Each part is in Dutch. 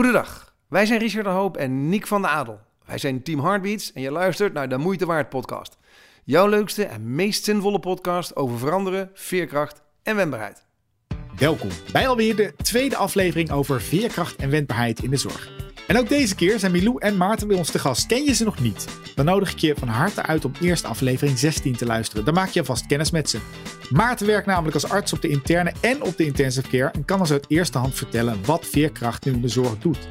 Goedendag, wij zijn Richard de Hoop en Niek van de Adel. Wij zijn Team Heartbeats en je luistert naar de Moeite Waard podcast. Jouw leukste en meest zinvolle podcast over veranderen, veerkracht en wendbaarheid. Welkom bij alweer de tweede aflevering over veerkracht en wendbaarheid in de zorg. En ook deze keer zijn Milou en Maarten bij ons te gast. Ken je ze nog niet? Dan nodig ik je van harte uit om eerst aflevering 16 te luisteren. Dan maak je alvast kennis met ze. Maarten werkt namelijk als arts op de interne en op de intensive care en kan ons uit eerste hand vertellen wat veerkracht in de zorg doet.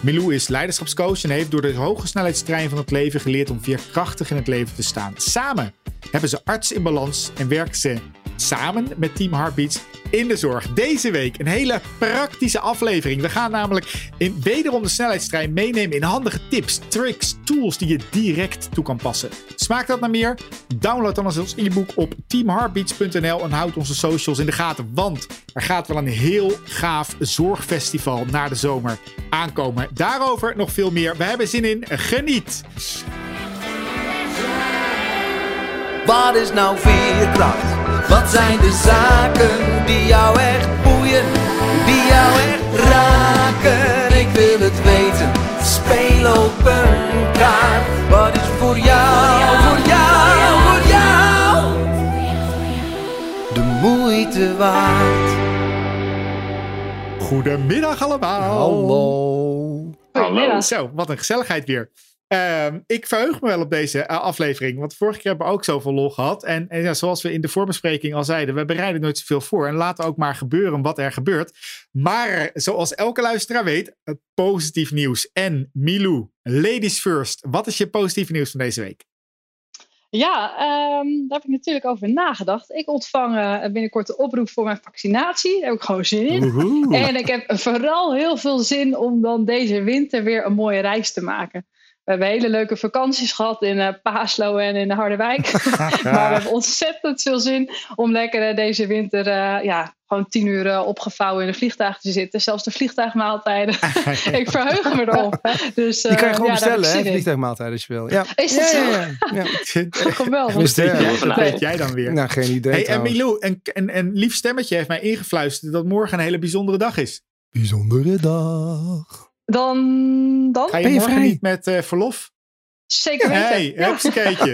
Milou is leiderschapscoach en heeft door de hoge snelheidstrein van het leven geleerd om veerkrachtig in het leven te staan. Samen hebben ze arts in balans en werken ze samen met Team Heartbeats in de zorg. Deze week een hele praktische aflevering. We gaan namelijk in wederom de snelheidstrein meenemen in handige tips, tricks, tools die je direct toe kan passen. Smaakt dat naar meer? Download dan ons e-book op teamheartbeats.nl en houd onze socials in de gaten, want er gaat wel een heel gaaf zorgfestival na de zomer aankomen. Daarover nog veel meer. We hebben zin in. Geniet! Wat is nou veerkracht? Wat zijn de zaken die jou echt boeien, die jou echt raken? Ik wil het weten, speel op een kaart. Wat is voor jou, voor jou, voor jou de moeite waard? Goedemiddag allemaal. Hallo. Goedemiddag. Zo, wat een gezelligheid weer. Ehm, ik verheug me wel op deze eh, aflevering. Want vorige keer hebben we ook zoveel lol gehad. En, en ja, zoals we in de voorbespreking al zeiden, we bereiden nooit zoveel voor. En laten ook maar gebeuren wat er gebeurt. Maar zoals elke luisteraar weet, positief nieuws. En Milou, ladies first. Wat is je positieve nieuws van deze week? Ja, ehm, daar heb ik natuurlijk over nagedacht. Ik ontvang eh, binnenkort de oproep voor mijn vaccinatie. Daar heb ik gewoon zin in. Woehoe. En ik heb vooral heel veel zin om dan deze winter weer een mooie reis te maken. We hebben hele leuke vakanties gehad in eh, Paaslo en in Harderwijk. maar we hebben ontzettend veel zin om lekker eh, deze winter eh, ja, gewoon tien uur opgevouwen in een vliegtuig te zitten. Zelfs de vliegtuigmaaltijden. ik verheug me erop. Dus, Die kan je eh, gewoon ja, bestellen, hè? zin in. Vliegtuigmaaltijd als je wil. Ja. Is dat ja, zo? ja, ja. ja. Geweldig. Wat weet jij- Ja. wat weet jij dan weer? Nou, geen idee Hey, en. Milou, een, een, een lief stemmetje heeft mij ingefluisterd dat morgen een hele bijzondere dag is. Bijzondere dag. Dan, dan? Ga je, Ben je morgen vrij? niet met eh, verlof? Zeker weten. Hey, ja.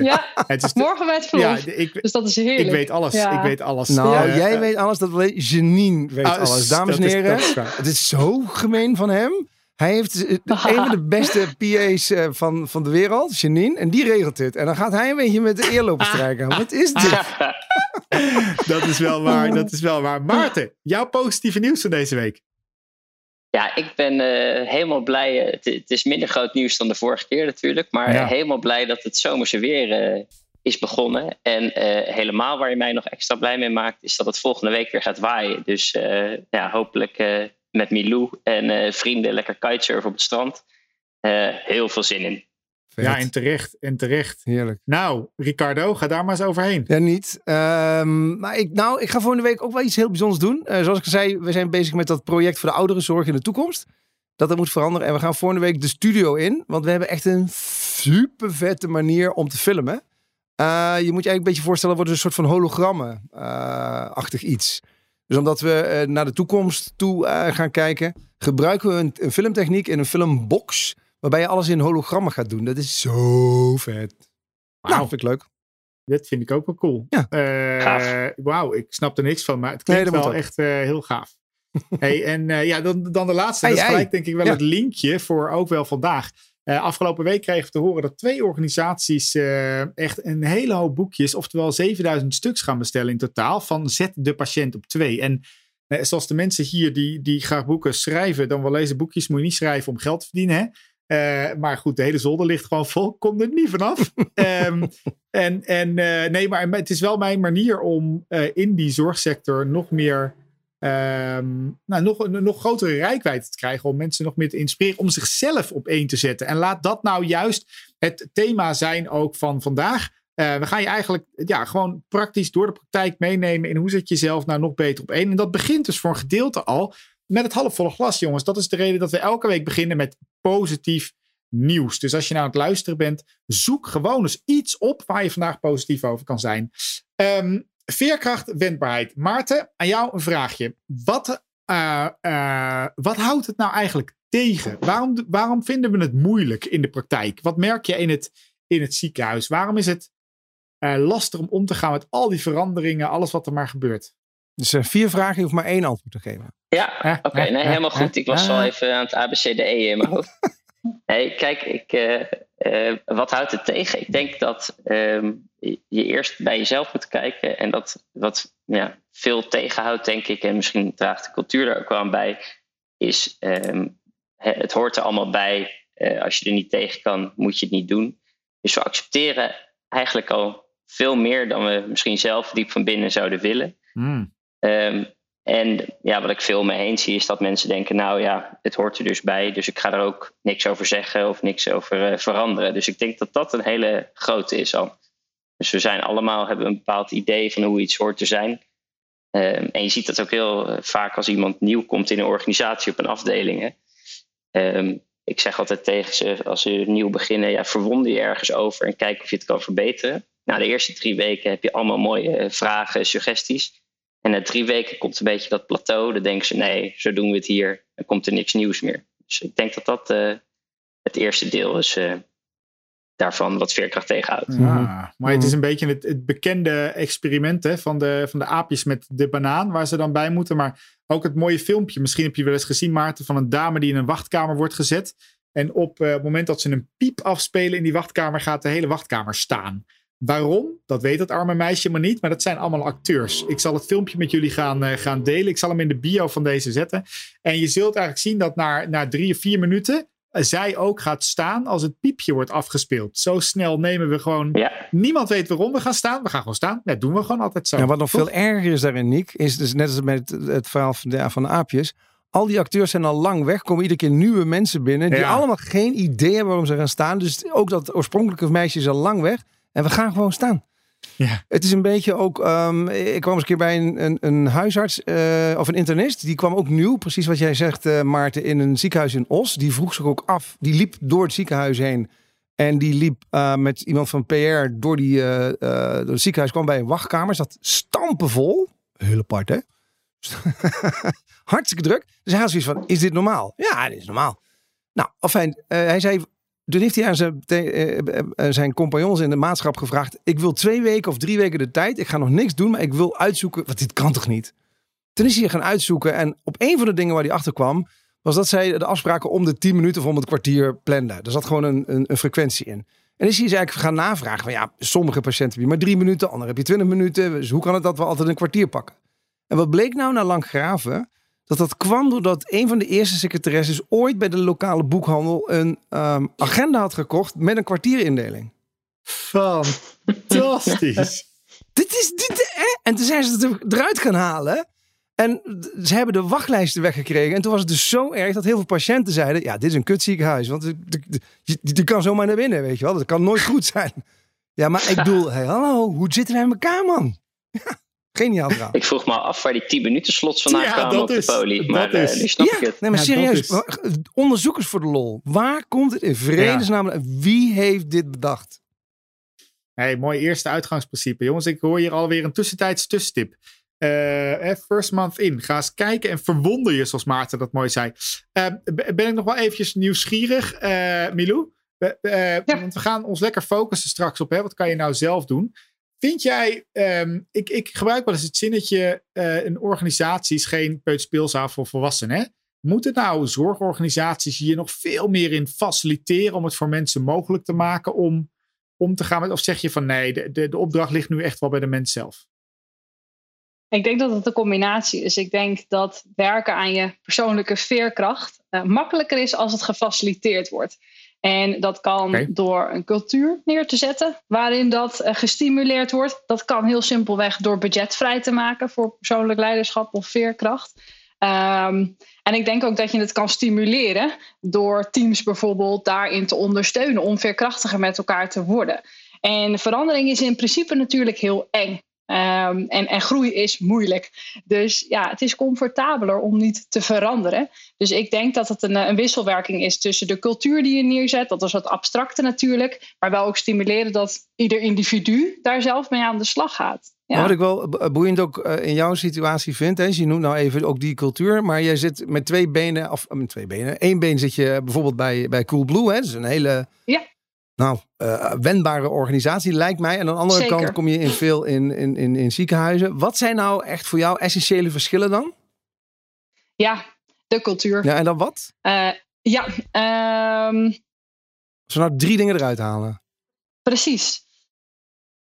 ja, Het is de- morgen met ja, verlof. ik, dus dat is heerlijk. ik weet alles. Ja. Ik weet alles. Nou, jij weet alles, dat weet Janine weet ah, alles. Dames en heren, is het is zo gemeen van hem. Hij heeft eh, een van de beste PA's eh, van, van de wereld, Janine, en die regelt dit. En dan gaat hij een beetje met de eer lopen strijken. Wat is dit? dat is wel waar. Dat is wel waar. Maarten, jouw positieve nieuws van deze week. Ja, ik ben eh, helemaal blij. eh, Het, het is minder groot nieuws dan de vorige keer natuurlijk. Maar Ja. helemaal blij dat het zomerse weer eh, is begonnen. En helemaal waar je mij nog extra blij mee maakt, is dat het volgende week weer gaat waaien. Dus ja, hopelijk met Milou en vrienden lekker kitesurfen op het strand. Heel veel zin in. Vet. Ja, en terecht. En terecht. Heerlijk. Nou, Ricardo, ga daar maar eens overheen. Ja, niet. Ehm, maar ik, nou, ik ga volgende week ook wel iets heel bijzonders doen. Eh, zoals ik zei, we zijn bezig met dat project voor de ouderenzorg in de toekomst. Dat dat moet veranderen. En we gaan volgende week de studio in. Want we hebben echt een super vette manier om te filmen. Eh, je moet je eigenlijk een beetje voorstellen, wordt een soort van hologrammen-achtig iets. Dus omdat we eh, naar de toekomst toe eh, gaan kijken, gebruiken we een, een filmtechniek in een filmbox. Waarbij je alles in hologrammen gaat doen. Dat is zo vet. Nou, vind ik leuk. Dat vind ik ook wel cool. Ja. Eh, Gaaf. Wauw, ik snap er niks van, maar het klinkt wel echt eh, heel gaaf. hey, en eh, ja, dan, dan de laatste. Hey, dat is hey. gelijk denk ik wel Ja. het linkje voor ook wel vandaag. Eh, afgelopen week kregen we te horen dat twee organisaties eh, echt een hele hoop boekjes, oftewel 7000 stuks gaan bestellen in totaal, van Zet de patiënt op twee. En zoals de mensen hier die, die graag boeken schrijven, dan wel lezen boekjes, moet je niet schrijven om geld te verdienen. Hè? Eh, maar goed, de hele zolder ligt gewoon vol. Komt er niet vanaf. Ehm, en en eh, nee, maar het is wel mijn manier om eh, in die zorgsector nog meer. ehm, nou, nog, een nog grotere rijkwijde te krijgen. Om mensen nog meer te inspireren. Om zichzelf op één te zetten. En laat dat nou juist het thema zijn ook van vandaag. We gaan je eigenlijk ja, gewoon praktisch door de praktijk meenemen. in hoe zet je jezelf nou nog beter op één. En dat begint dus voor een gedeelte al met het halfvolle glas, jongens. Dat is de reden dat we elke week beginnen met positief nieuws. Dus als je nou aan het luisteren bent, zoek gewoon eens iets op waar je vandaag positief over kan zijn. Ehm, veerkracht, wendbaarheid. Maarten, aan jou een vraagje. Wat, eh, eh, wat houdt het nou eigenlijk tegen? Waarom, waarom vinden we het moeilijk in de praktijk? Wat merk je in het, in het ziekenhuis? Waarom is het uh, lastig om om te gaan met al die veranderingen, alles wat er maar gebeurt? Dus uh, vier vragen, je hoeft maar één antwoord te geven. Ja, oké, okay, nee, helemaal goed. Ik was al even aan het ABCDE in mijn hoofd. hey, kijk, ik, uh, wat houdt het tegen? Ik denk dat um, je eerst bij jezelf moet kijken. En dat wat ja, veel tegenhoudt, denk ik, en misschien draagt de cultuur daar ook wel aan bij, is um, het hoort er allemaal bij. Uh, als je er niet tegen kan, moet je het niet doen. Dus we accepteren eigenlijk al veel meer dan we misschien zelf diep van binnen zouden willen. Mm. Um, en ja, wat ik veel mee heen zie, is dat mensen denken: nou ja, het hoort er dus bij, dus ik ga er ook niks over zeggen of niks over uh, veranderen. Dus ik denk dat dat een hele grote is al. Dus we zijn allemaal, hebben een bepaald idee van hoe iets hoort te zijn. Um, en je ziet dat ook heel uh, vaak als iemand nieuw komt in een organisatie op een afdeling. Um, ik zeg altijd tegen ze, als ze nieuw beginnen, ja, verwonder je ergens over en kijk of je het kan verbeteren. Na de eerste drie weken heb je allemaal mooie uh, vragen, suggesties. En na drie weken komt een beetje dat plateau. Dan denken ze, nee, zo doen we het hier. Dan komt er niks nieuws meer. Dus ik denk dat dat uh, het eerste deel is uh, daarvan wat veerkracht tegenhoudt. Ja, maar het is een beetje het, het bekende experiment hè, van, de, van de aapjes met de banaan, waar ze dan bij moeten. Maar ook het mooie filmpje, misschien heb je wel eens gezien, Maarten, van een dame die in een wachtkamer wordt gezet. En op uh, het moment dat ze een piep afspelen in die wachtkamer, gaat de hele wachtkamer staan. Waarom? Dat weet het arme meisje maar niet. Maar dat zijn allemaal acteurs. Ik zal het filmpje met jullie gaan, uh, gaan delen. Ik zal hem in de bio van deze zetten. En je zult eigenlijk zien dat na, na drie of vier minuten. Uh, zij ook gaat staan als het piepje wordt afgespeeld. Zo snel nemen we gewoon. Ja. Niemand weet waarom we gaan staan. We gaan gewoon staan. Dat doen we gewoon altijd zo. Ja, wat nog veel erger is daarin, Nick. Is dus net als met het, het verhaal van de, van de aapjes. Al die acteurs zijn al lang weg. Komen iedere keer nieuwe mensen binnen. Die Ja. allemaal geen idee hebben waarom ze gaan staan. Dus ook dat oorspronkelijke meisje is al lang weg. En we gaan gewoon staan. Ja. Het is een beetje ook. ehm, ik kwam eens een keer bij een, een, een huisarts eh, of een internist. Die kwam ook nieuw, precies wat jij zegt, eh, Maarten, in een ziekenhuis in Os. Die vroeg zich ook af. Die liep door het ziekenhuis heen. En die liep eh, met iemand van PR door, die, door het ziekenhuis. kwam bij een wachtkamer. Zat stampenvol. Heel apart, hè? Hartstikke druk. Dus hij had zoiets van: Is dit normaal? Ja, dit is normaal. Nou, eh, hij zei. Toen heeft hij aan zijn, eh, eh, eh, zijn compagnons in de maatschap gevraagd: Ik wil twee weken of drie weken de tijd. Ik ga nog niks doen, maar ik wil uitzoeken. Want dit kan toch niet? Toen is hij gaan uitzoeken. En op een van de dingen waar hij achter kwam. was dat zij de afspraken om de 10 minuten of om het kwartier planden. Er zat gewoon een, een, een frequentie in. En is hij is eigenlijk gaan navragen: van ja, sommige patiënten heb je maar drie minuten, anderen heb je 20 minuten. Dus hoe kan het dat we altijd een kwartier pakken? En wat bleek nou na lang graven? Dat dat kwam doordat een van de eerste secretaresses ooit bij de lokale boekhandel een ehm, agenda had gekocht met een kwartierindeling. Fantastisch. Dit is dit, hè? En toen zijn ze het er- eruit gaan halen. En ze hebben de wachtlijsten weggekregen. En toen was het dus zo erg dat heel veel patiënten zeiden: Ja, dit is een kutziekenhuis. Want je kan zomaar naar binnen, weet je wel. Dat kan nooit goed zijn. Ja, maar ik bedoel, hey, hallo, hoe zitten wij in elkaar, man? Ja, geniaal verhaal. Ik vroeg me af waar die 10 minuten slots vandaan Ja, kwamen dat op de is- poli. dat Maar eh, is- nu snap Ja, ik het. nee, maar Ja, serieus. dat Onderzoekers voor de lol. Waar komt het in vredesnaam? Wie heeft dit bedacht? Hey, mooi eerste uitgangsprincipe. Jongens, ik hoor hier alweer een tussentijds tussenstip. Eh, eh, first month in. Ga eens kijken en verwonder je, zoals Maarten dat mooi zei. Eh, ben ik nog wel eventjes nieuwsgierig, eh Milou? We- eh, Want we gaan ons lekker focussen straks op, hè, wat kan je nou zelf doen? Vind jij, ehm, ik, ik gebruik wel eens het zinnetje, eh, een organisatie is geen peuterspeelzaal voor volwassenen. Moeten nou zorgorganisaties hier nog veel meer in faciliteren om het voor mensen mogelijk te maken om om te gaan met? Of zeg je van nee, de, de, de opdracht ligt nu echt wel bij de mens zelf? Ik denk dat het een combinatie is. Ik denk dat werken aan je persoonlijke veerkracht eh, makkelijker is als het gefaciliteerd wordt. En dat kan door een cultuur neer te zetten waarin dat eh, gestimuleerd wordt. Dat kan heel simpelweg door budget vrij te maken voor persoonlijk leiderschap of veerkracht. Ehm, en ik denk ook dat je het kan stimuleren door teams bijvoorbeeld daarin te ondersteunen om veerkrachtiger met elkaar te worden. En verandering is in principe natuurlijk heel eng. Ehm, en, en groei is moeilijk. Dus ja, het is comfortabeler om niet te veranderen. Dus ik denk dat het een, een wisselwerking is tussen de cultuur die je neerzet, dat is wat abstracte natuurlijk, maar wel ook stimuleren dat ieder individu daar zelf mee aan de slag gaat. Ja. Wat ik wel boeiend ook eh, in jouw situatie vind, hè, je noemt nou even ook die cultuur, maar jij zit met twee benen, of met twee benen, één been zit je bijvoorbeeld bij, bij Coolblue, hè, dat is een hele ja. Nou, uh, wendbare organisatie, lijkt mij. En aan de andere Zeker. kant kom je in veel in, in, in, in ziekenhuizen. Wat zijn nou echt voor jou essentiële verschillen dan? Ja, de cultuur. Ja, en dan wat? Uh, ja, um... Als we nou drie dingen eruit halen. Precies.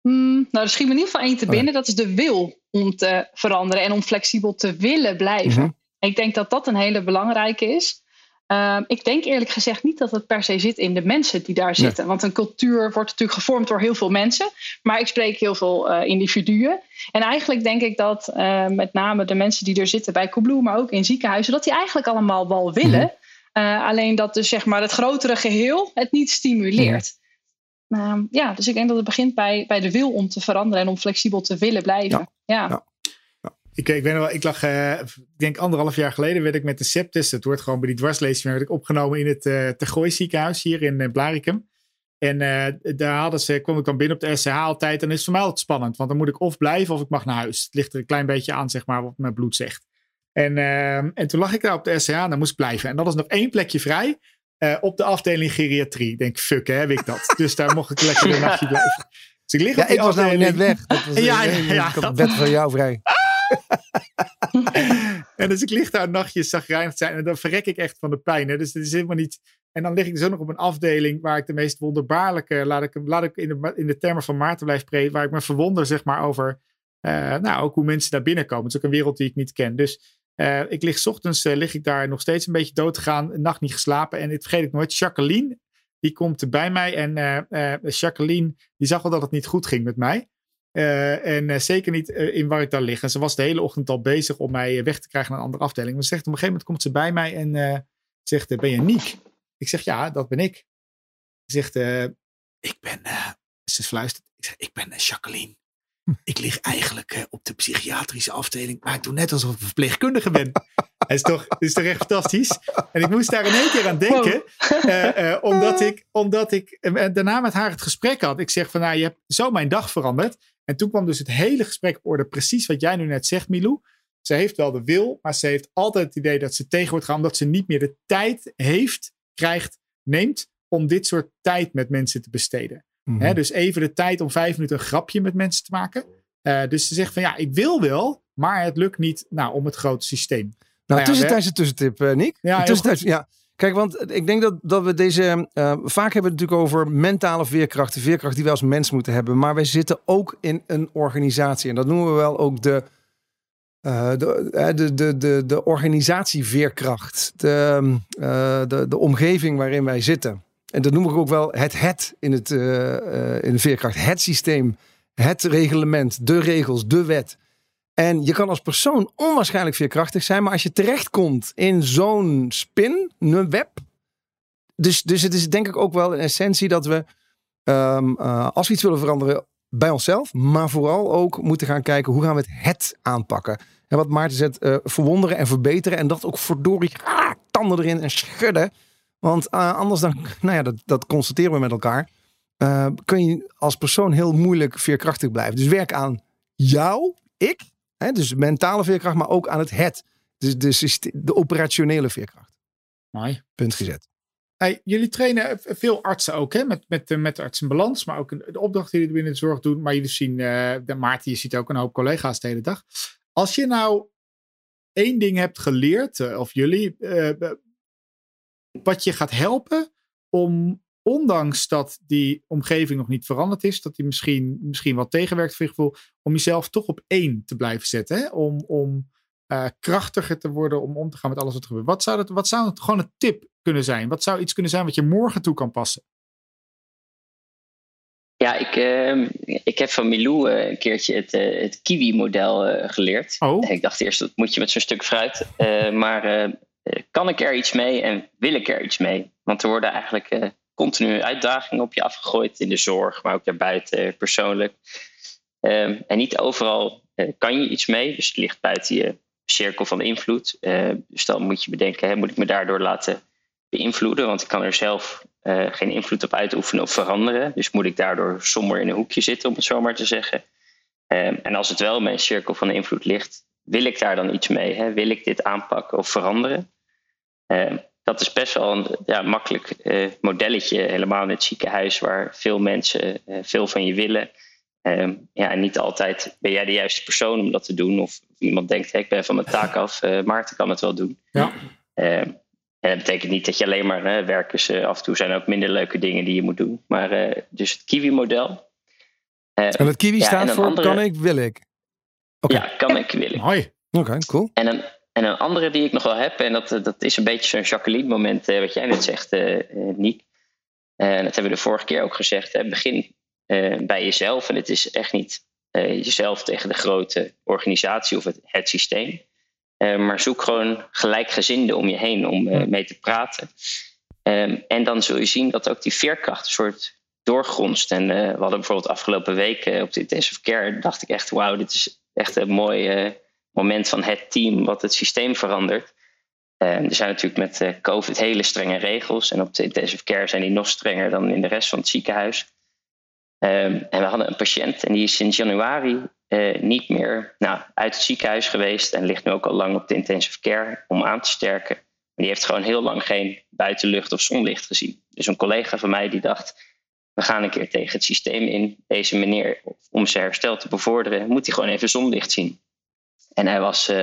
Hmm, nou, er schiet me in ieder geval één te binnen. Dat is de wil om te veranderen en om flexibel te willen blijven. Mhm. Ik denk dat dat een hele belangrijke is. Uh, ik denk eerlijk gezegd niet dat het per se zit in de mensen die daar zitten. Want een cultuur wordt natuurlijk gevormd door heel veel mensen. Maar ik spreek heel veel uh, individuen. En eigenlijk denk ik dat uh, met name de mensen die er zitten bij Coolblue, maar ook in ziekenhuizen, dat die eigenlijk allemaal wel willen. Mm. alleen dat dus zeg maar het grotere geheel het niet stimuleert. Mm. ja, dus ik denk dat het begint bij, bij de wil om te veranderen en om flexibel te willen blijven. Ja. ja. ja. Ik, ik weet nog wel, ik lag, uh, ik denk anderhalf jaar geleden werd ik met de septis, het wordt gewoon bij die dwarslezing, werd ik opgenomen in het uh, Tergooi ziekenhuis hier in uh, Blaricum. En daar hadden ze, kwam ik dan binnen op de SCH altijd. En is voor mij altijd spannend, want dan moet ik of blijven of ik mag naar huis. Het ligt er een klein beetje aan, zeg maar, wat mijn bloed zegt. En, en toen lag ik daar op de SCH en dan moest ik blijven. En dat is nog één plekje vrij op de afdeling geriatrie. Ik denk, fuck, hè, heb ik dat. dus daar mocht ik lekker een nachtje blijven. Dus ik lig ja, op die ik was nou net weg. Dat was, ja, ja, ja, ja, ik had het bed van jou vrij. en dus ik lig daar een nachtje zagrijnig zijn. En dan verrek ik echt van de pijn. Hè. Dus het is helemaal niet... En dan lig ik zo nog op een afdeling waar ik de meest wonderbaarlijke... Laat ik, laat ik in, de, in de termen van Maarten blijf spreken. Waar ik me verwonder, zeg maar, over... Uh, nou, ook hoe mensen daar binnenkomen. Het is ook een wereld die ik niet ken. Dus uh, ik lig ochtends uh, lig ik daar nog steeds een beetje dood. Een nacht niet geslapen. En dit vergeet ik nooit. Jacqueline, die komt bij mij. En Jacqueline, die zag wel dat het niet goed ging met mij. Uh, en uh, zeker niet uh, in waar ik daar lig. En ze was de hele ochtend al bezig om mij weg te krijgen naar een andere afdeling. Maar ze zegt op een gegeven moment komt ze bij mij en zegt: Ben je Niek? Ik zeg: Ja, dat ben ik. Ze zegt: Ik ben. ze fluistert: Ik zeg: Ik ben Jacqueline. Ik lig eigenlijk op de psychiatrische afdeling, maar ik doe net alsof ik verpleegkundige ben. Het is toch, is toch echt fantastisch? En ik moest daar in één keer aan denken, wow. omdat ik, omdat ik daarna met haar het gesprek had. Ik zeg van, nou, je hebt zo mijn dag veranderd. En toen kwam dus het hele gesprek op orde, precies wat jij nu net zegt, Milou. Ze heeft wel de wil, maar ze heeft altijd het idee dat ze tegen wordt gaan, omdat ze niet meer de tijd heeft, krijgt, neemt om dit soort tijd met mensen te besteden. He, dus even de tijd om vijf minuten een grapje met mensen te maken. Uh, dus ze zegt van ja, ik wil wel, maar het lukt niet nou, om het grote systeem. Nou, nou ja, tussentijdse tussentip, uh, Nick. Ja, tussentijds, ja. Kijk, want ik denk dat, dat we deze. Uh, vaak hebben we het natuurlijk over mentale veerkracht. De veerkracht die we als mens moeten hebben. Maar wij zitten ook in een organisatie. En dat noemen we wel ook de. Uh, de, de, de, de, de organisatieveerkracht. De, de, de omgeving waarin wij zitten. En dat noem ik ook wel het het in, het, in de veerkracht. Het systeem, het reglement, de regels, de wet. En je kan als persoon onwaarschijnlijk veerkrachtig zijn, maar als je terechtkomt in zo'n spin, een web. Dus, dus het is denk ik ook wel een essentie dat we, um, uh, als we iets willen veranderen bij onszelf, maar vooral ook moeten gaan kijken hoe gaan we het het aanpakken. En wat Maarten zegt, uh, verwonderen en verbeteren en dat ook verdorie ah, tanden erin en schudden. Want uh, anders dan, nou ja, dat, dat constateren we met elkaar. Kun je als persoon heel moeilijk veerkrachtig blijven. Dus werk aan jou, ik. Hè, dus mentale veerkracht, maar ook aan het het. Dus de, de operationele veerkracht. Mooi. Punt gezet. Hey, jullie trainen veel artsen ook, hè? Met, met, met artsenbalans, maar ook de opdracht die jullie binnen de zorg doen. Maar jullie zien, uh, de Maarten, je ziet ook een hoop collega's de hele dag. Als je nou één ding hebt geleerd, uh, of jullie, uh, wat je gaat helpen om, ondanks dat die omgeving nog niet veranderd is, dat die misschien, misschien wat tegenwerkt voor je gevoel, om jezelf toch op één te blijven zetten. Hè? Om, om uh, krachtiger te worden, om om te gaan met alles wat er gebeurt. Wat zou, dat, wat zou het gewoon een tip kunnen zijn? Wat zou iets kunnen zijn wat je morgen toe kan passen? Ja, ik, uh, ik heb van Milou uh, een keertje het, uh, het Kiwi-model geleerd. Oh. Ik dacht eerst, dat moet je met zo'n stuk fruit. maar kan ik er iets mee en wil ik er iets mee? Want er worden eigenlijk continu uitdagingen op je afgegooid in de zorg, maar ook daarbuiten persoonlijk. Ehm, en niet overal eh, kan je iets mee. Dus het ligt buiten je cirkel van invloed. Uh, dus dan moet je bedenken, hè, moet ik me daardoor laten beïnvloeden? Want ik kan er zelf uh, geen invloed op uitoefenen of veranderen. Dus moet ik daardoor somber in een hoekje zitten, om het zo maar te zeggen. Um, en als het wel in mijn cirkel van invloed ligt, wil ik daar dan iets mee? Hè? Wil ik dit aanpakken of veranderen? Dat is best wel een ja, makkelijk uh, modelletje, helemaal in het ziekenhuis, waar veel mensen uh, veel van je willen. Um, ja, en niet altijd ben jij de juiste persoon om dat te doen. Of iemand denkt, hey, ik ben van mijn taak af, uh, Maarten kan het wel doen. Ja. en dat betekent niet dat je alleen maar uh, werkers, af en toe zijn ook minder leuke dingen die je moet doen. Maar dus het Kiwi-model. en het Kiwi ja, staat voor andere... kan ik, wil ik? Okay. Ja, kan ik, wil ik. Mooi. Oké, okay, cool. En een, en een andere die ik nog wel heb, en dat, dat is een beetje zo'n Jacqueline-moment, wat jij net zegt, uh, Niek. En dat hebben we de vorige keer ook gezegd. Hè. Begin uh, bij jezelf. En het is echt niet uh, jezelf tegen de grote organisatie of het, het systeem. maar zoek gewoon gelijkgezinden om je heen om mee te praten. Um, en dan zul je zien dat ook die veerkracht een soort doorgronst. En we hadden bijvoorbeeld afgelopen week op de intensive care, dacht ik echt, wauw, dit is echt een mooi moment van het team wat het systeem verandert. Uh, er zijn natuurlijk met uh, COVID hele strenge regels. En op de intensive care zijn die nog strenger dan in de rest van het ziekenhuis. Um, en we hadden een patiënt en die is sinds januari uh, niet meer nou, uit het ziekenhuis geweest. En ligt nu ook al lang op de intensive care om aan te sterken. Die heeft gewoon heel lang geen buitenlucht of zonlicht gezien. Dus een collega van mij die dacht, we gaan een keer tegen het systeem in. Deze meneer, om zijn herstel te bevorderen, moet hij gewoon even zonlicht zien. En hij was, uh,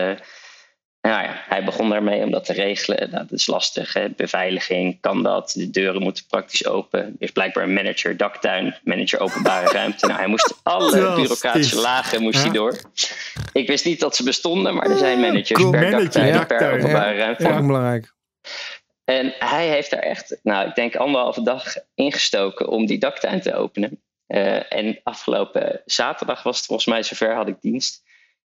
nou ja, hij begon daarmee om dat te regelen. Nou, dat is lastig. Hè? Beveiliging, kan dat? De deuren moeten praktisch open. Er is blijkbaar een manager daktuin, manager openbare ruimte. Nou, hij moest alle bureaucratische lagen moest hij door. Ik wist niet dat ze bestonden, maar er zijn managers cool. per Manager, daktuin, per openbare ruimte. Ja, belangrijk. En hij heeft daar echt, nou, ik denk anderhalve dag ingestoken om die daktuin te openen. Uh, en afgelopen zaterdag was het volgens mij zover, had ik dienst.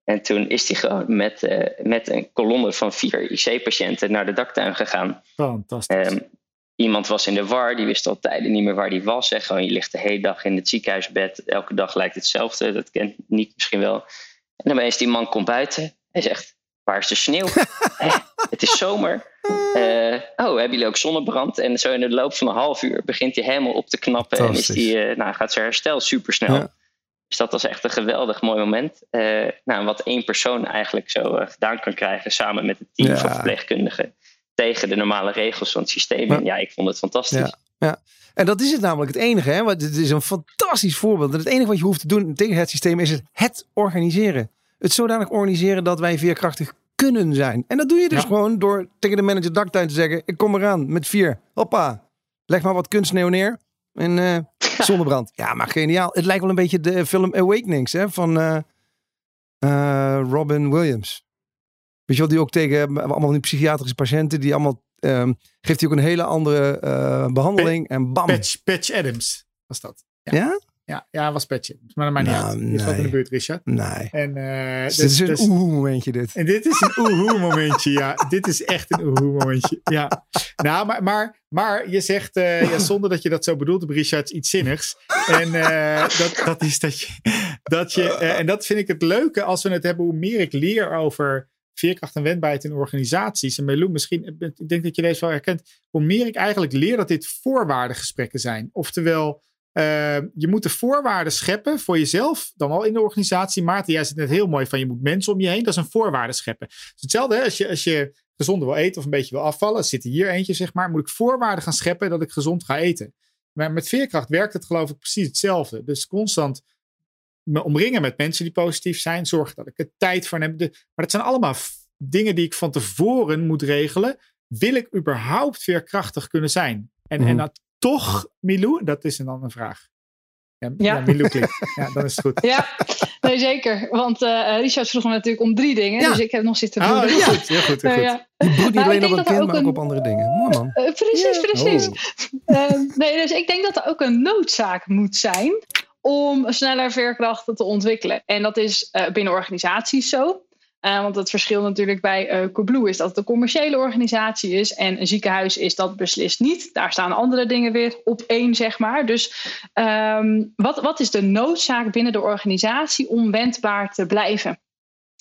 En toen is hij gewoon met, uh, met een kolonne van vier IC-patiënten naar de daktuin gegaan. Fantastisch. Um, iemand was in de war, die wist al tijden niet meer waar die was. Zeg, gewoon, je ligt de hele dag in het ziekenhuisbed. Elke dag lijkt hetzelfde. Dat kent niet misschien wel. En dan is die man komt buiten. Hij zegt, waar is de sneeuw? Het is zomer. Uh, oh, hebben jullie ook zonnebrand? En zo in de loop van een half uur begint hij helemaal op te knappen. En is die, uh, nou, gaat zijn herstel supersnel. Ja. Dus dat was echt een geweldig mooi moment. Uh, nou, wat één persoon eigenlijk zo uh, gedaan kan krijgen samen met het team ja. van verpleegkundigen tegen de normale regels van het systeem. Ja, ja ik vond het fantastisch. Ja. ja. En dat is het namelijk het enige. Hè? Want het is een fantastisch voorbeeld. En het enige wat je hoeft te doen tegen het systeem is het, het organiseren. Het zodanig organiseren dat wij veerkrachtig kunnen zijn. En dat doe je dus gewoon door tegen de manager daktuin te zeggen: Ik kom eraan met vier. Hoppa. Leg maar wat kunstsneeuw neer. En uh, zonnebrand. Ja, maar geniaal. Het lijkt wel een beetje de film Awakenings hè, van uh, uh, Robin Williams. Weet je wat die ook tegen allemaal die psychiatrische patiënten, die allemaal um, geeft hij ook een hele andere behandeling. en bam. Patch, Patch Adams was dat. Ja? ja? Ja, ja, was Petje. Maar dat maakt niet nou, uit. Nee. is wat in de buurt, Richard. Nee. En, uh, dus, dit is een dus, oehoe momentje dit. En dit is een oehoe momentje, ja. dit is echt een oehoe momentje, ja. Nou, maar, maar, maar je zegt, uh, ja, zonder dat je dat zo bedoelt, Richard, iets zinnigs. En uh, dat, dat is dat je, dat je en dat vind ik het leuke als we het hebben, hoe meer ik leer over veerkracht en wendbaarheid in organisaties. En Melou, misschien, ik denk dat je deze wel herkent. Hoe meer ik eigenlijk leer dat dit voorwaardengesprekken zijn. Oftewel, uh, je moet de voorwaarden scheppen voor jezelf, dan wel in de organisatie. Maarten, jij zit net heel mooi van je moet mensen om je heen. Dat is een voorwaarde scheppen. Dus hetzelfde hè, als je, als je gezonder wil eten of een beetje wil afvallen. Zit hier eentje, zeg maar. Moet ik voorwaarden gaan scheppen dat ik gezond ga eten. Maar met veerkracht werkt het geloof ik precies hetzelfde. Dus constant me omringen met mensen die positief zijn. Zorg dat ik er tijd voor heb. Maar dat zijn allemaal dingen die ik van tevoren moet regelen. Wil ik überhaupt veerkrachtig kunnen zijn? En, mm. en dat toch, Milou? Dat is een andere vraag. Ja, ja. ja Milou klikt. Ja, dan is het goed. Ja, nee, zeker. Want uh, Richard vroeg me natuurlijk om drie dingen. Ja. Dus ik heb nog zitten doen. Oh, heel goed, heel goed. Heel goed. Uh, ja. Je broedt niet alleen op een kind, maar ook op andere dingen. Mooi man. Uh, precies, precies. Oh. nee, dus ik denk dat er ook een noodzaak moet zijn om sneller veerkrachten te ontwikkelen. En dat is binnen organisaties zo. Uh, want het verschil natuurlijk bij uh, is dat het een commerciële organisatie is. En een ziekenhuis is dat beslist niet. Daar staan andere dingen weer op één, zeg maar. Dus um, wat, wat is de noodzaak binnen de organisatie om wendbaar te blijven?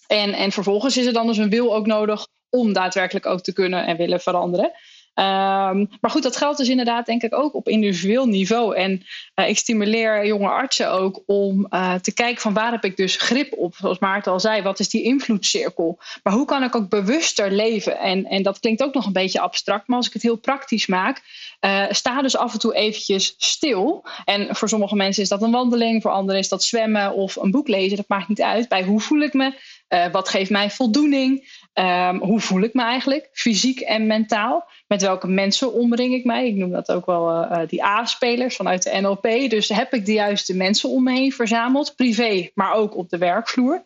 En, en vervolgens is er dan dus een wil ook nodig om daadwerkelijk ook te kunnen en willen veranderen. Um, maar goed, dat geldt dus inderdaad denk ik ook op individueel niveau. En uh, ik stimuleer jonge artsen ook om uh, te kijken van waar heb ik dus grip op. Zoals Maarten al zei, wat is die invloedcirkel? Maar hoe kan ik ook bewuster leven? En, en dat klinkt ook nog een beetje abstract, maar als ik het heel praktisch maak, uh, sta dus af en toe eventjes stil. En voor sommige mensen is dat een wandeling, voor anderen is dat zwemmen of een boek lezen. Dat maakt niet uit. Bij hoe voel ik me? wat geeft mij voldoening? Um, hoe voel ik me eigenlijk, fysiek en mentaal? Met welke mensen omring ik mij? Ik noem dat ook wel uh, die A-spelers vanuit de NLP. Dus heb ik de juiste mensen om me heen verzameld, privé, maar ook op de werkvloer.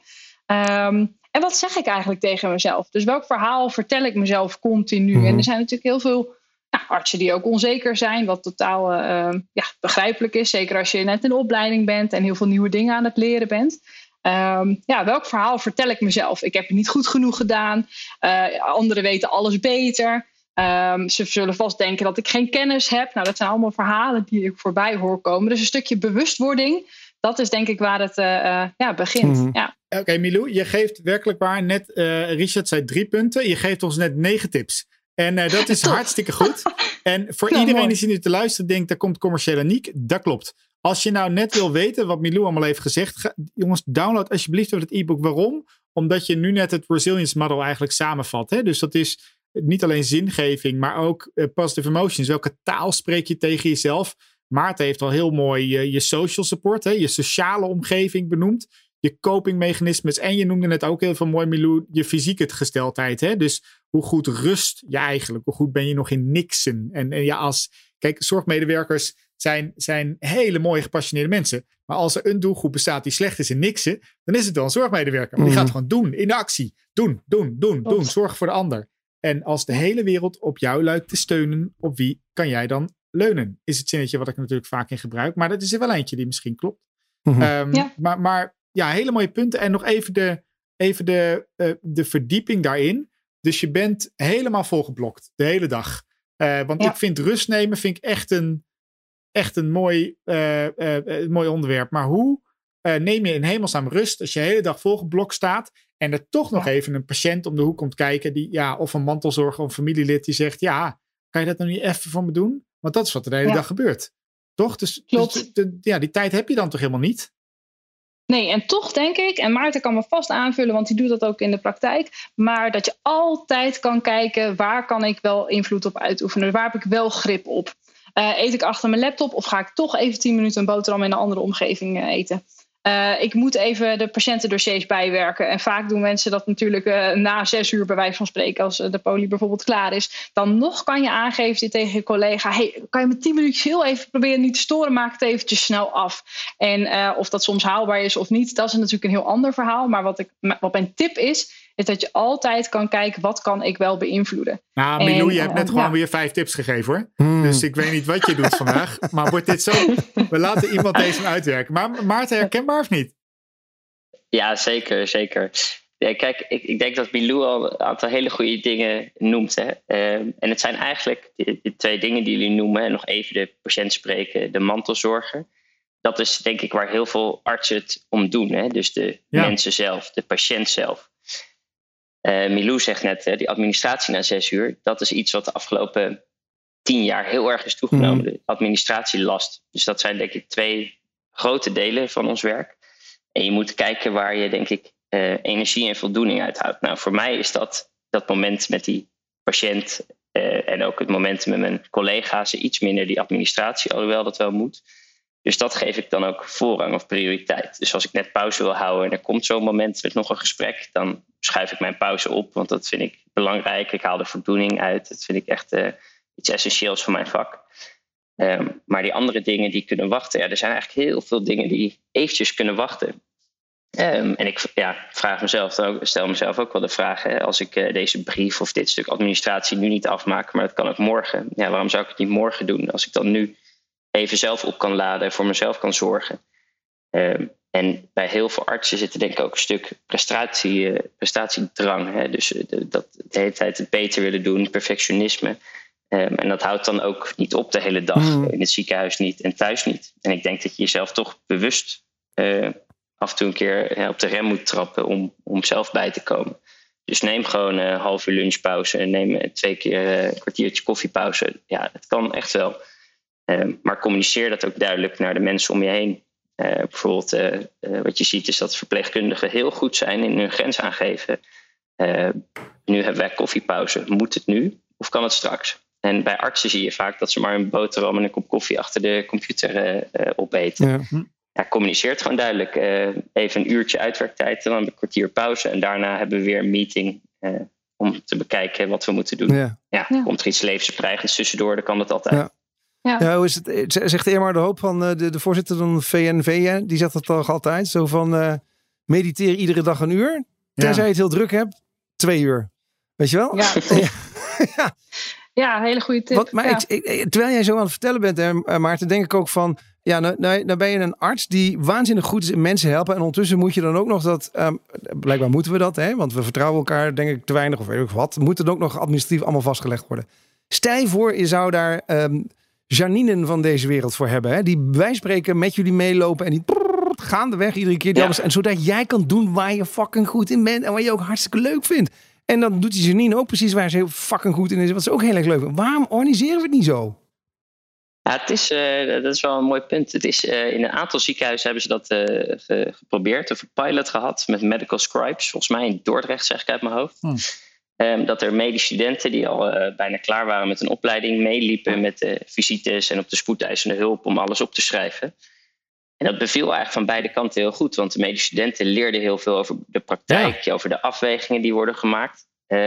Um, en wat zeg ik eigenlijk tegen mezelf? Dus welk verhaal vertel ik mezelf continu? Mm -hmm. En er zijn natuurlijk heel veel nou, artsen die ook onzeker zijn, wat totaal uh, ja, begrijpelijk is. Zeker als je net in de opleiding bent en heel veel nieuwe dingen aan het leren bent. Um, ja, welk verhaal vertel ik mezelf? Ik heb het niet goed genoeg gedaan. Uh, anderen weten alles beter. Um, ze zullen vast denken dat ik geen kennis heb. Nou, dat zijn allemaal verhalen die ik voorbij hoor komen. Dus een stukje bewustwording, dat is denk ik waar het uh, uh, ja, begint. Mm -hmm. ja. Oké, okay, Milou, je geeft werkelijk waar net, Richard zei drie punten. Je geeft ons net negen tips. En dat is hartstikke goed. En voor nou, iedereen mooi. die nu te luisteren denkt, daar komt commerciële Niek. Dat klopt. Als je nou net wil weten wat Milou allemaal heeft gezegd, jongens, download alsjeblieft het e-book. Waarom? Omdat je nu net het Resilience Model eigenlijk samenvat. Hè? Dus dat is niet alleen zingeving, maar ook uh, positive emotions. Welke taal spreek je tegen jezelf? Maarten heeft al heel mooi uh, je social support, hè? je sociale omgeving benoemd. Je copingmechanismes. En je noemde net ook heel veel mooi, Milou, je fysieke gesteldheid. Hè? Dus hoe goed rust je eigenlijk? Hoe goed ben je nog in niksen? En, en ja, als, kijk, zorgmedewerkers zijn, zijn hele mooie gepassioneerde mensen. Maar als er een doelgroep bestaat die slecht is in niksen, dan is het wel een zorgmedewerker. Maar die gaat gewoon doen, in de actie. Doen, doen, doen, doen. Zorg voor de ander. En als de hele wereld op jou lijkt te steunen, op wie kan jij dan leunen? Is het zinnetje wat ik natuurlijk vaak in gebruik. Maar dat is er wel eentje die misschien klopt. Um, ja. Maar, maar ja, hele mooie punten. En nog even de, even de, uh, de verdieping daarin. Dus je bent helemaal volgeblokt de hele dag. Uh, want ja. ik vind rust nemen vind ik echt een, echt een mooi, uh, mooi onderwerp. Maar hoe neem je in hemelsnaam rust als je de hele dag volgeblokt staat en er toch nog ja. even een patiënt om de hoek komt kijken, die, ja, of een mantelzorger of een familielid die zegt: Ja, kan je dat nou niet even voor me doen? Want dat is wat er de hele ja. dag gebeurt. Toch? Dus, dus de, ja, die tijd heb je dan toch helemaal niet? Nee, en toch denk ik, en Maarten kan me vast aanvullen, want die doet dat ook in de praktijk, maar dat je altijd kan kijken waar kan ik wel invloed op uitoefenen, waar heb ik wel grip op. Uh, eet ik achter mijn laptop of ga ik toch even 10 minuten een boterham in een andere omgeving uh, eten? Uh, ik moet even de patiëntendossiers bijwerken. En vaak doen mensen dat natuurlijk uh, na zes uur, bij wijze van spreken, als de poli bijvoorbeeld klaar is. Dan nog kan je aangeven tegen je collega: hey, kan je me tien minuutjes heel even proberen niet te storen? Maak het eventjes snel af. En of dat soms haalbaar is of niet, dat is natuurlijk een heel ander verhaal. Maar wat, ik, wat mijn tip is, is dat je altijd kan kijken wat kan ik wel beïnvloeden. Nou, Milou, je hebt net gewoon ja. weer vijf tips gegeven hoor. Hmm. Dus ik weet niet wat je doet vandaag. Maar wordt dit zo? We laten iemand deze uitwerken. Maar Maarten, herkenbaar of niet? Ja, zeker, zeker. Ja, kijk, ik, ik, denk dat Milou al een aantal hele goede dingen noemt. Hè. Uh, en het zijn eigenlijk de, de, twee dingen die jullie noemen. En nog even de patiënt spreken, de mantelzorger. Dat is denk ik waar heel veel artsen het om doen. Hè. Dus de ja. mensen zelf, de patiënt zelf. Uh, Milou zegt net, die administratie na zes uur, dat is iets wat de afgelopen tien jaar heel erg is toegenomen. Mm. De administratielast. Dus dat zijn denk ik twee grote delen van ons werk. En je moet kijken waar je denk ik uh, energie en voldoening uithoudt. Nou, voor mij is dat dat moment met die patiënt en ook het moment met mijn collega's iets minder die administratie, alhoewel dat wel moet. Dus dat geef ik dan ook voorrang of prioriteit. Dus als ik net pauze wil houden en er komt zo'n moment met nog een gesprek, dan schuif ik mijn pauze op, want dat vind ik belangrijk. Ik haal de voldoening uit. Dat vind ik echt uh, iets essentieels voor mijn vak. Um, maar die andere dingen die kunnen wachten, ja, er zijn eigenlijk heel veel dingen die eventjes kunnen wachten. Um, en ik ja, vraag mezelf dan ook, stel mezelf ook wel de vraag: hè, als ik uh, deze brief of dit stuk administratie nu niet afmaak, maar dat kan ook morgen. Ja, waarom zou ik het niet morgen doen? Als ik dan nu even zelf op kan laden en voor mezelf kan zorgen. Um, en bij heel veel artsen zit er denk ik ook een stuk prestatie, prestatiedrang. Hè? Dus dat de hele tijd het beter willen doen, perfectionisme. Ehm, en dat houdt dan ook niet op de hele dag. Mm. In het ziekenhuis niet en thuis niet. En ik denk dat je jezelf toch bewust eh, af en toe een keer op de rem moet trappen om, om zelf bij te komen. Dus neem gewoon een half uur lunchpauze en neem twee keer een kwartiertje koffiepauze. Ja, het kan echt wel. Ehm, maar communiceer dat ook duidelijk naar de mensen om je heen. Uh, bijvoorbeeld, uh, wat je ziet is dat verpleegkundigen heel goed zijn in hun grens aangeven. nu hebben wij koffiepauze. Moet het nu of kan het straks? En bij artsen zie je vaak dat ze maar een boterham en een kop koffie achter de computer uh, opeten. Ja. Ja, communiceert gewoon duidelijk. Uh, even een uurtje uitwerktijd, dan een kwartier pauze. En daarna hebben we weer een meeting uh, om te bekijken wat we moeten doen. Ja. Ja, Komt er iets levensbedreigends tussendoor, dan kan dat altijd. Ja. Hoe is het? Zegt Eermar de Hoop van de, de voorzitter van de VNV, die zegt dat toch altijd. Zo van uh, mediteer iedere dag een uur. Tenzij je het heel druk hebt, twee uur. Weet je wel? Ja. ja. Ja, hele goede tip. Wat, maar ja. ik, ik, terwijl jij zo aan het vertellen bent, hè, Maarten, denk ik ook van... Ja, nou, nou, nou ben je een arts die waanzinnig goed is in mensen helpen. En ondertussen moet je dan ook nog dat... Um, blijkbaar moeten we dat, hè? Want we vertrouwen elkaar denk ik te weinig of weet ik wat. Moet het ook nog administratief allemaal vastgelegd worden. Stel je voor, je zou daar um, Janinen van deze wereld voor hebben. Hè? Die wij spreken met jullie meelopen en die... gaandeweg iedere keer. Die ja. alles, en zodat jij kan doen waar je fucking goed in bent. En wat je ook hartstikke leuk vindt. En dan doet die Janine ook precies waar ze heel fucking goed in is. Wat ze ook heel erg leuk vindt. Waarom organiseren we het niet zo? Ja, het is, uh, dat is wel een mooi punt. Het is, uh, in een aantal ziekenhuizen hebben ze dat uh, ge geprobeerd. Of een pilot gehad met medical scribes. Volgens mij in Dordrecht, zeg ik uit mijn hoofd. Hmm. Um, dat er medische studenten die al bijna klaar waren met een opleiding... meeliepen met de visites en op de spoedeisende hulp om alles op te schrijven. En dat beviel eigenlijk van beide kanten heel goed. Want de medische studenten leerden heel veel over de praktijk, ja. over de afwegingen die worden gemaakt. Um,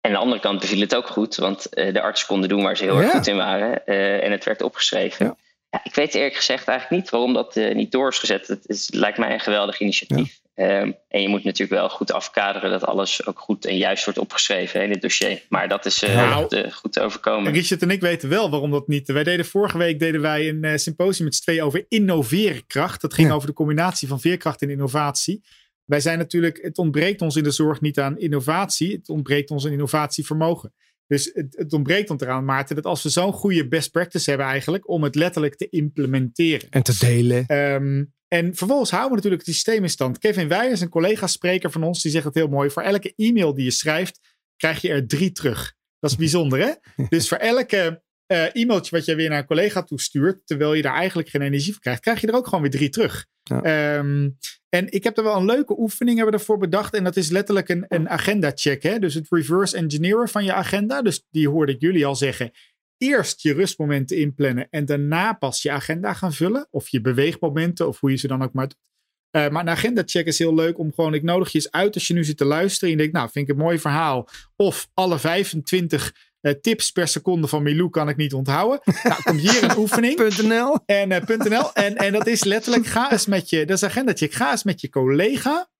en aan de andere kant beviel het ook goed, want uh, de artsen konden doen waar ze heel ja. erg goed in waren. Uh, en het werd opgeschreven. Ja. Ik weet eerlijk gezegd eigenlijk niet waarom dat niet door is gezet. Het, is, het, lijkt mij een geweldig initiatief. Um, en je moet natuurlijk wel goed afkaderen dat alles ook goed en juist wordt opgeschreven in het dossier. Maar dat is nou, goed te overkomen. Richard en ik weten wel waarom dat niet. Wij deden vorige week deden wij een symposium met z'n twee over innoveerkracht. Dat ging over de combinatie van veerkracht en innovatie. Wij zijn natuurlijk, het ontbreekt ons in de zorg niet aan innovatie. Het ontbreekt ons aan innovatievermogen. Dus het, het ontbreekt ons eraan, Maarten, dat als we zo'n goede best practice hebben eigenlijk, om het letterlijk te implementeren. En te delen. Um, en vervolgens houden we natuurlijk het systeem in stand. Kevin Weijers, een collega-spreker van ons, die zegt het heel mooi. Voor elke e-mail die je schrijft, krijg je er drie terug. Dat is bijzonder, hè? dus voor elke uh, e-mailtje wat je weer naar een collega toestuurt, terwijl je daar eigenlijk geen energie voor krijgt, krijg je er ook gewoon weer drie terug. Ja. Um, en ik heb er wel een leuke oefening hebben we ervoor bedacht. En dat is letterlijk een, een agenda check. Hè? Dus het reverse engineeren van je agenda. Dus die hoorde ik jullie al zeggen. Eerst je rustmomenten inplannen en daarna pas je agenda gaan vullen. Of je beweegmomenten of hoe je ze dan ook maar doet. Uh, maar een agenda check is heel leuk om gewoon, ik nodig je eens uit als je nu zit te luisteren. En je denkt, nou vind ik een mooi verhaal. Of alle 25 uh, tips per seconde van Milou kan ik niet onthouden. nou, komt hier een oefening. .nl. En, uh, .nl. En, en dat is letterlijk, ga eens met je, dat is agenda check. Ga eens met je collega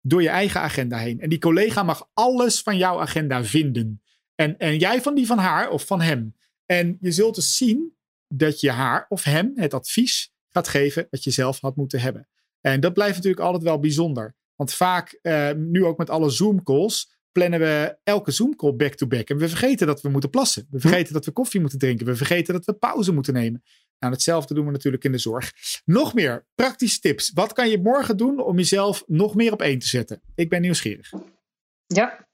door je eigen agenda heen. En die collega mag alles van jouw agenda vinden. En, en jij van die van haar of van hem. En je zult dus zien dat je haar of hem het advies gaat geven dat je zelf had moeten hebben. En dat blijft natuurlijk altijd wel bijzonder. Want vaak, uh, nu ook met alle Zoom-calls, plannen we elke Zoom-call back-to-back. En we vergeten dat we moeten plassen. We vergeten hm. dat we koffie moeten drinken. We vergeten dat we pauze moeten nemen. Nou, hetzelfde doen we natuurlijk in de zorg. Nog meer praktische tips. Wat kan je morgen doen om jezelf nog meer op één te zetten? Ik ben nieuwsgierig. Ja,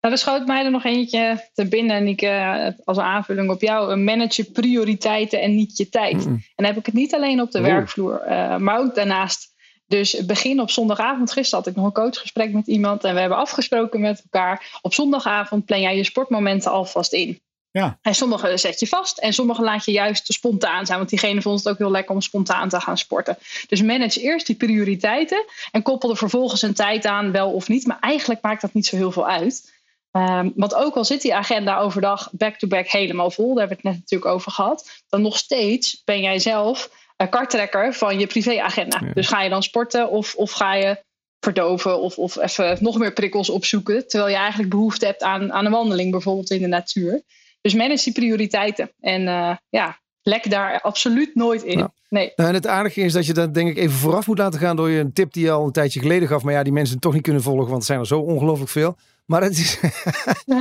nou, er schoot mij er nog eentje te binnen, Nieke, als aanvulling op jou. Manage je prioriteiten en niet je tijd. Mm. En dan heb ik het niet alleen op de oh. werkvloer, uh, maar ook daarnaast. Dus begin op zondagavond. Gisteren had ik nog een coachgesprek met iemand en we hebben afgesproken met elkaar. Op zondagavond plan jij je sportmomenten alvast in. Ja. En sommige zet je vast en sommige laat je juist spontaan zijn. Want diegene vond het ook heel lekker om spontaan te gaan sporten. Dus manage eerst die prioriteiten en koppel er vervolgens een tijd aan, wel of niet. Maar eigenlijk maakt dat niet zo heel veel uit. Um, want ook al zit die agenda overdag back-to-back -back helemaal vol, daar hebben we het net natuurlijk over gehad, dan nog steeds ben jij zelf een karttrekker van je privéagenda. Ja. Dus ga je dan sporten of, of ga je verdoven of, of even nog meer prikkels opzoeken, terwijl je eigenlijk behoefte hebt aan, aan een wandeling bijvoorbeeld in de natuur. Dus manage die prioriteiten. En uh, ja, lek daar absoluut nooit in. Nee. Nou, en het aardige is dat je dat denk ik even vooraf moet laten gaan door je een tip die je al een tijdje geleden gaf. Maar ja, die mensen toch niet kunnen volgen, want er zijn er zo ongelooflijk veel. Maar het is, nee,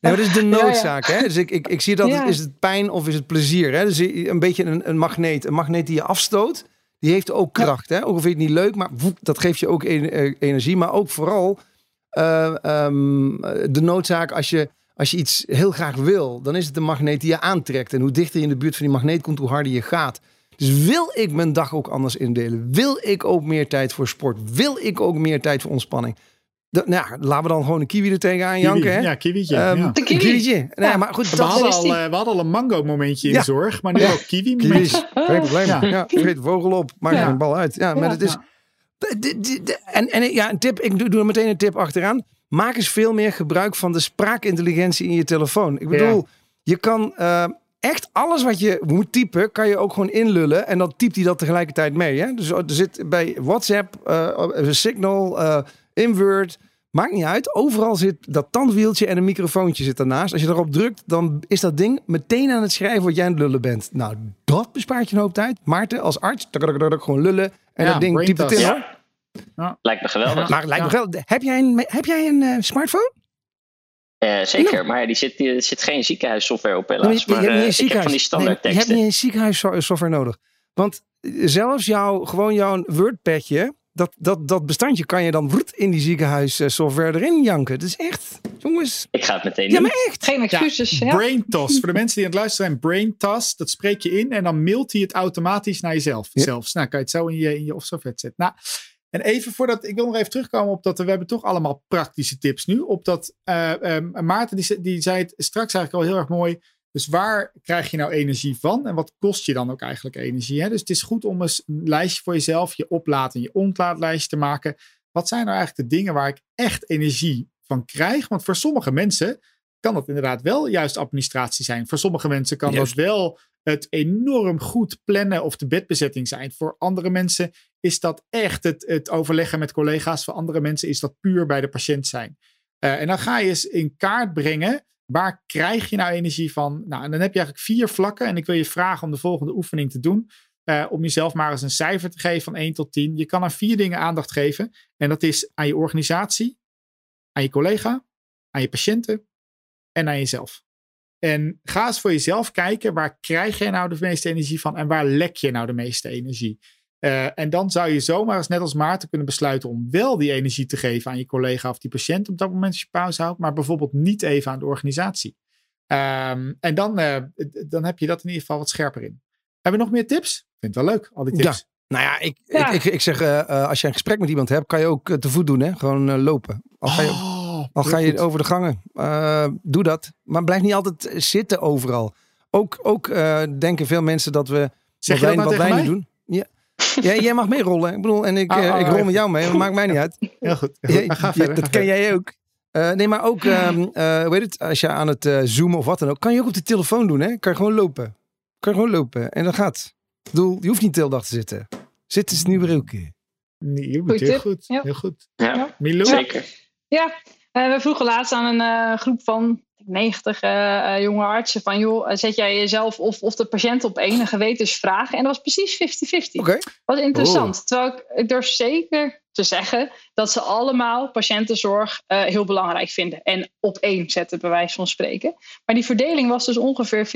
maar is de noodzaak. Hè? Dus ik, ik, ik zie dat, Ja. is het pijn of is het plezier? Hè? Dus een beetje een, een magneet. Een magneet die je afstoot, die heeft ook kracht. Hè? Ook al vind je het niet leuk, maar woep, dat geeft je ook en- eh, energie. Maar ook vooral eh, ehm, de noodzaak als je, als je iets heel graag wil, dan is het een magneet die je aantrekt. En hoe dichter je in de buurt van die magneet komt, hoe harder je gaat. Dus wil ik mijn dag ook anders indelen? Wil ik ook meer tijd voor sport? Wil ik ook meer tijd voor ontspanning? Dat, nou ja, laten we dan gewoon een kiwi er tegenaan janken. Kiwi. Hè? Ja, kiwietje. Ehm, ja. De Een kiwi. kiwietje. Nee, Ja. maar goed, We dat hadden, is al, die. eh, we hadden al een mango momentje in Ja. de zorg, maar nu Ja. ook kiwi momentje. Geen probleem. Ja. De vogel op. Maak Ja. er een bal uit. Ja, maar Ja. het is... De- de- de- de- En, en ja, een tip. Ik doe, doe er meteen een tip achteraan. Maak eens veel meer gebruik van de spraakintelligentie in je telefoon. Ik bedoel, je kan eh, echt alles wat je moet typen, kan je ook gewoon inlullen. En dan typt hij dat tegelijkertijd mee. Hè? Dus er zit bij WhatsApp, eh, Signal, eh Invert. Maakt niet uit. Overal zit dat tandwieltje en een microfoontje zit daarnaast. Als je erop drukt, dan is dat ding meteen aan het schrijven wat jij aan het lullen bent. Nou, dat bespaart je een hoop tijd. Maarten, als arts, gewoon lullen. En Ja, dat ding in. braintas. hoor. Lijkt me geweldig. Maar lijkt Ja. me wel. Heb jij een, heb jij een eh, smartphone? Eh, zeker, maar die zit, die, er zit geen ziekenhuissoftware op Nee, helaas. maar je, je Maar hebt niet eh, ik heb van die standaard nee, je hebt niet een ziekenhuissoftware nodig. Want zelfs jouw, gewoon jouw WordPadje, dat, dat, dat bestandje kan je dan in die ziekenhuissoftware erin janken. Dat is echt, jongens. Ik ga het meteen Ja, doen. maar echt. Geen excuses. Ja. Brain toss. Voor de mensen die aan het luisteren zijn, brain toss. Dat spreek je in en dan mailt hij het automatisch naar jezelf. Ja. Zelfs. Nou, kan je het zo in je, in je software zetten. Nou, en even voordat, ik wil nog even terugkomen op dat we hebben toch allemaal praktische tips nu. Op dat, eh, eh, Maarten die, die zei het straks eigenlijk al heel erg mooi. Dus waar krijg je nou energie van? En wat kost je dan ook eigenlijk energie? Hè? Dus het is goed om eens een lijstje voor jezelf, je oplaad en je ontlaadlijstje te maken. Wat zijn nou eigenlijk de dingen waar ik echt energie van krijg? Want voor sommige mensen kan dat inderdaad wel juist administratie zijn. Voor sommige mensen kan Juist. dat wel het enorm goed plannen of de bedbezetting zijn. Voor andere mensen is dat echt het, het overleggen met collega's. Voor andere mensen is dat puur bij de patiënt zijn. Eh, en dan ga je eens in kaart brengen. Waar krijg je nou energie van? Nou, en dan heb je eigenlijk vier vlakken. En ik wil je vragen om de volgende oefening te doen. Eh, om jezelf maar eens een cijfer te geven van 1 tot 10. Je kan aan vier dingen aandacht geven. En dat is aan je organisatie, aan je collega, aan je patiënten en aan jezelf. En ga eens voor jezelf kijken, waar krijg je nou de meeste energie van en waar lek je nou de meeste energie? Eh, en dan zou je zomaar eens net als Maarten kunnen besluiten om wel die energie te geven aan je collega of die patiënt op dat moment als je pauze houdt, maar bijvoorbeeld niet even aan de organisatie. Ehm, en dan, eh, dan heb je dat in ieder geval wat scherper in. Hebben we nog meer tips? Ik vind het wel leuk, al die tips. Nou ja, ik, Ja. Ik, ik, ik zeg, eh, als je een gesprek met iemand hebt, kan je ook te voet doen. Hè? Gewoon lopen. Al ga je, Oh, al ga je over de gangen. Eh, doe dat. Maar blijf niet altijd zitten overal. Ook, ook eh, denken veel mensen dat we Zeg wat je wij, dat nou wat wij niet doen. Ja. jij mag meerollen. Ik bedoel, en ik, Oh, eh, oh, ik rol met jou mee. Dat maakt mij niet uit. Heel goed. Heel Ja, goed. Maar ga ja, verder, dat ga ken jij ook. Eh, nee, maar ook, ehm eh, hoe heet het, als je aan het eh, zoomen of wat dan ook, kan je ook op de telefoon doen. Hè? Kan je gewoon lopen. Kan je gewoon lopen. En dat gaat. Ik bedoel, je hoeft niet de hele dag te zitten. Zitten is nu weer ook. Nee, heel goed. Goeie Heel goed. Ja. Heel goed. Ja, Milou? zeker. Ja, eh, we vroegen laatst aan een eh, groep van 90 eh, eh, jonge artsen van joh, eh, zet jij jezelf of, of de patiënt op één gewetensvragen? En dat was precies 50-50. Oké. Wat interessant. Terwijl ik, ik durf zeker te zeggen dat ze allemaal patiëntenzorg eh, heel belangrijk vinden. En op één zetten, bij wijze van spreken. Maar die verdeling was dus ongeveer 50-50.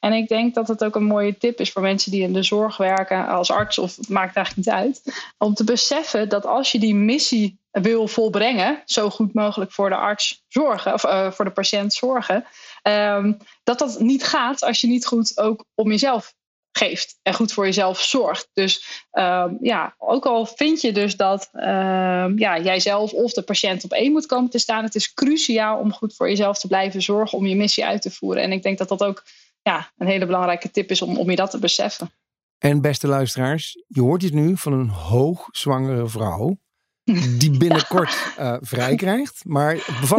En ik denk dat het ook een mooie tip is voor mensen die in de zorg werken als arts, of het maakt eigenlijk niet uit. Om te beseffen dat als je die missie wil volbrengen, zo goed mogelijk voor de arts zorgen, of eh, voor de patiënt zorgen, ehm, dat dat niet gaat als je niet goed ook om jezelf geeft en goed voor jezelf zorgt. Dus ehm, ja, ook al vind je dus dat ehm, ja, jijzelf of de patiënt op één moet komen te staan, het is cruciaal om goed voor jezelf te blijven zorgen om je missie uit te voeren. En ik denk dat dat ook ja, een hele belangrijke tip is om, om je dat te beseffen. En beste luisteraars, je hoort dit nu van een hoogzwangere vrouw. Die binnenkort eh, vrij krijgt. Maar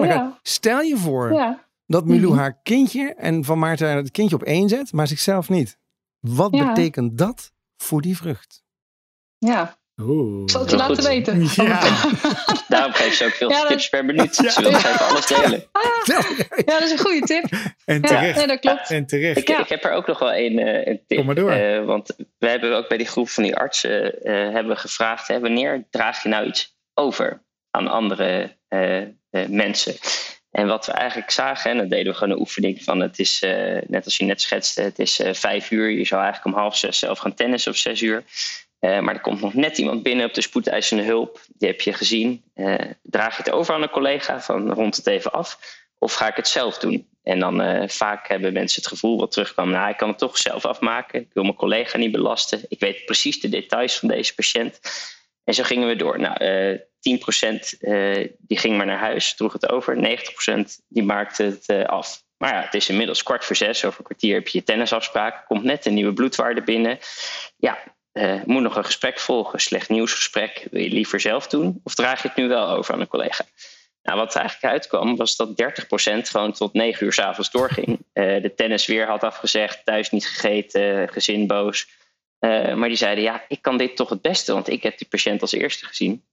Ja. stel je voor Ja, dat Milou Mhm. haar kindje en van Maarten het kindje op één zet, maar zichzelf niet. Wat Ja. betekent dat voor die vrucht? ja. Oeh. Ik zal het je laten goed. weten. Ja. Daarom geef ze ook veel Ja, dat- tips per minuut. Ja. Ze wil even alles delen. Ja, dat is een goede tip. En Ja, terecht. nee, dat klopt. En terecht. Ik, ik heb er ook nog wel een, eh, een tip. Kom maar door. Eh, want we hebben ook bij die groep van die artsen eh, hebben we gevraagd: hè, wanneer draag je nou iets over aan andere eh, eh, mensen? En wat we eigenlijk zagen, en dat deden we gewoon een oefening van: het is eh, net als je net schetste, het is eh, vijf uur. Je zou eigenlijk om half zes zelf gaan tennissen of zes uur. Eh, maar er komt nog net iemand binnen op de spoedeisende hulp. Die heb je gezien. Draag je het over aan een collega van rond het even af? Of ga ik het zelf doen? En dan vaak hebben mensen het gevoel wat terugkwam. Nou, ik kan het toch zelf afmaken. Ik wil mijn collega niet belasten. Ik weet precies de details van deze patiënt. En zo gingen we door. Nou, 10% eh, die ging maar naar huis, droeg het over. 90% die maakte het eh, af. Maar ja, het is inmiddels kwart voor zes. Over een kwartier heb je je tennisafspraak. Komt net een nieuwe bloedwaarde binnen. Ja, eh, moet nog een gesprek volgen. Slecht nieuwsgesprek. Wil je liever zelf doen? Of draag je het nu wel over aan een collega? Nou, wat er eigenlijk uitkwam, was dat 30% gewoon tot 9 uur s'avonds doorging. De tennis weer had afgezegd, thuis niet gegeten, gezin boos. Maar die zeiden, ja, ik kan dit toch het beste, want ik heb die patiënt als eerste gezien.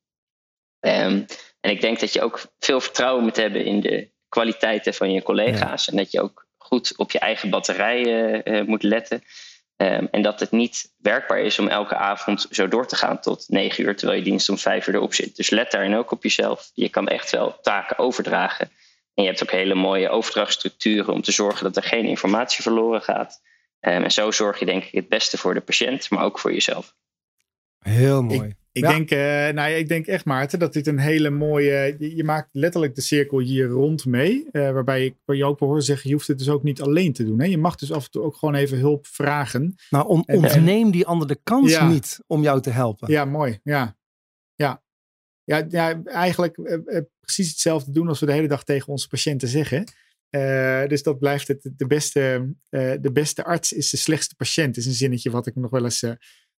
Ehm, en ik denk dat je ook veel vertrouwen moet hebben in de kwaliteiten van je collega's. En dat je ook goed op je eigen batterij eh, eh, moet letten. Ehm, en dat het niet werkbaar is om elke avond zo door te gaan tot 9 uur, terwijl je dienst om 5 uur erop zit. Dus let daarin ook op jezelf. Je kan echt wel taken overdragen. En je hebt ook hele mooie overdrachtstructuren om te zorgen dat er geen informatie verloren gaat. Ehm, en zo zorg je denk ik het beste voor de patiënt, maar ook voor jezelf. Heel mooi. Ik, Ja. denk, eh, nou ja, ik denk echt, Maarten, dat dit een hele mooie. Je, je maakt letterlijk de cirkel hier rond mee. eh, waarbij ik waar je ook wel hoor zeggen: je hoeft het dus ook niet alleen te doen. Hè? Je mag dus af en toe ook gewoon even hulp vragen. Nou, on- ontneem die ander de kans Ja. niet om jou te helpen. Ja, mooi. Ja, ja. Ja, ja eigenlijk eh, precies hetzelfde doen als we de hele dag tegen onze patiënten zeggen. Dus dat blijft het. De beste, de beste arts is de slechtste patiënt. Is een zinnetje wat ik nog wel eens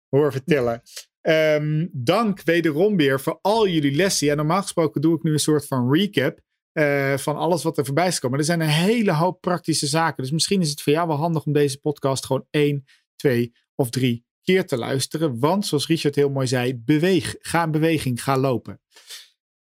hoor vertellen. Ehm, dank wederom weer voor al jullie lessen. Ja, normaal gesproken doe ik nu een soort van recap. eh, van alles wat er voorbij is gekomen. Er zijn een hele hoop praktische zaken. Dus misschien is het voor jou wel handig om deze podcast gewoon één, twee of drie keer te luisteren. Want zoals Richard heel mooi zei, beweeg. Ga in beweging, ga lopen.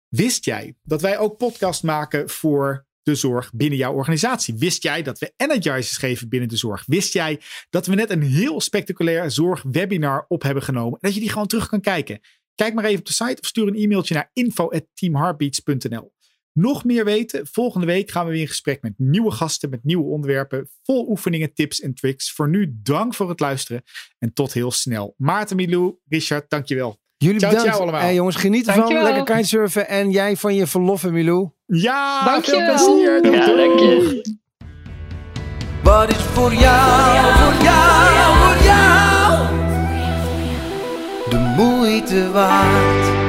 Wist jij dat wij ook podcast maken voor de zorg binnen jouw organisatie? Wist jij dat we energizers geven binnen de zorg? Wist jij dat we net een heel spectaculair zorgwebinar op hebben genomen? En dat je die gewoon terug kan kijken. Kijk maar even op de site of stuur een e-mailtje naar info.teamheartbeats.nl. Nog meer weten? Volgende week gaan we weer in gesprek met nieuwe gasten, met nieuwe onderwerpen, vol oefeningen, tips en tricks. Voor nu dank voor het luisteren en tot heel snel. Maarten Milou, Richard, dankjewel. Jullie Ciao, bedankt. ciao allemaal. Eh, jongens, geniet ervan. Lekker kitesurfen. En jij van je verloffen, Milou. Ja, veel plezier. Doei, Ja, dank je. Wat is voor jou, voor jou, voor jou de moeite waard?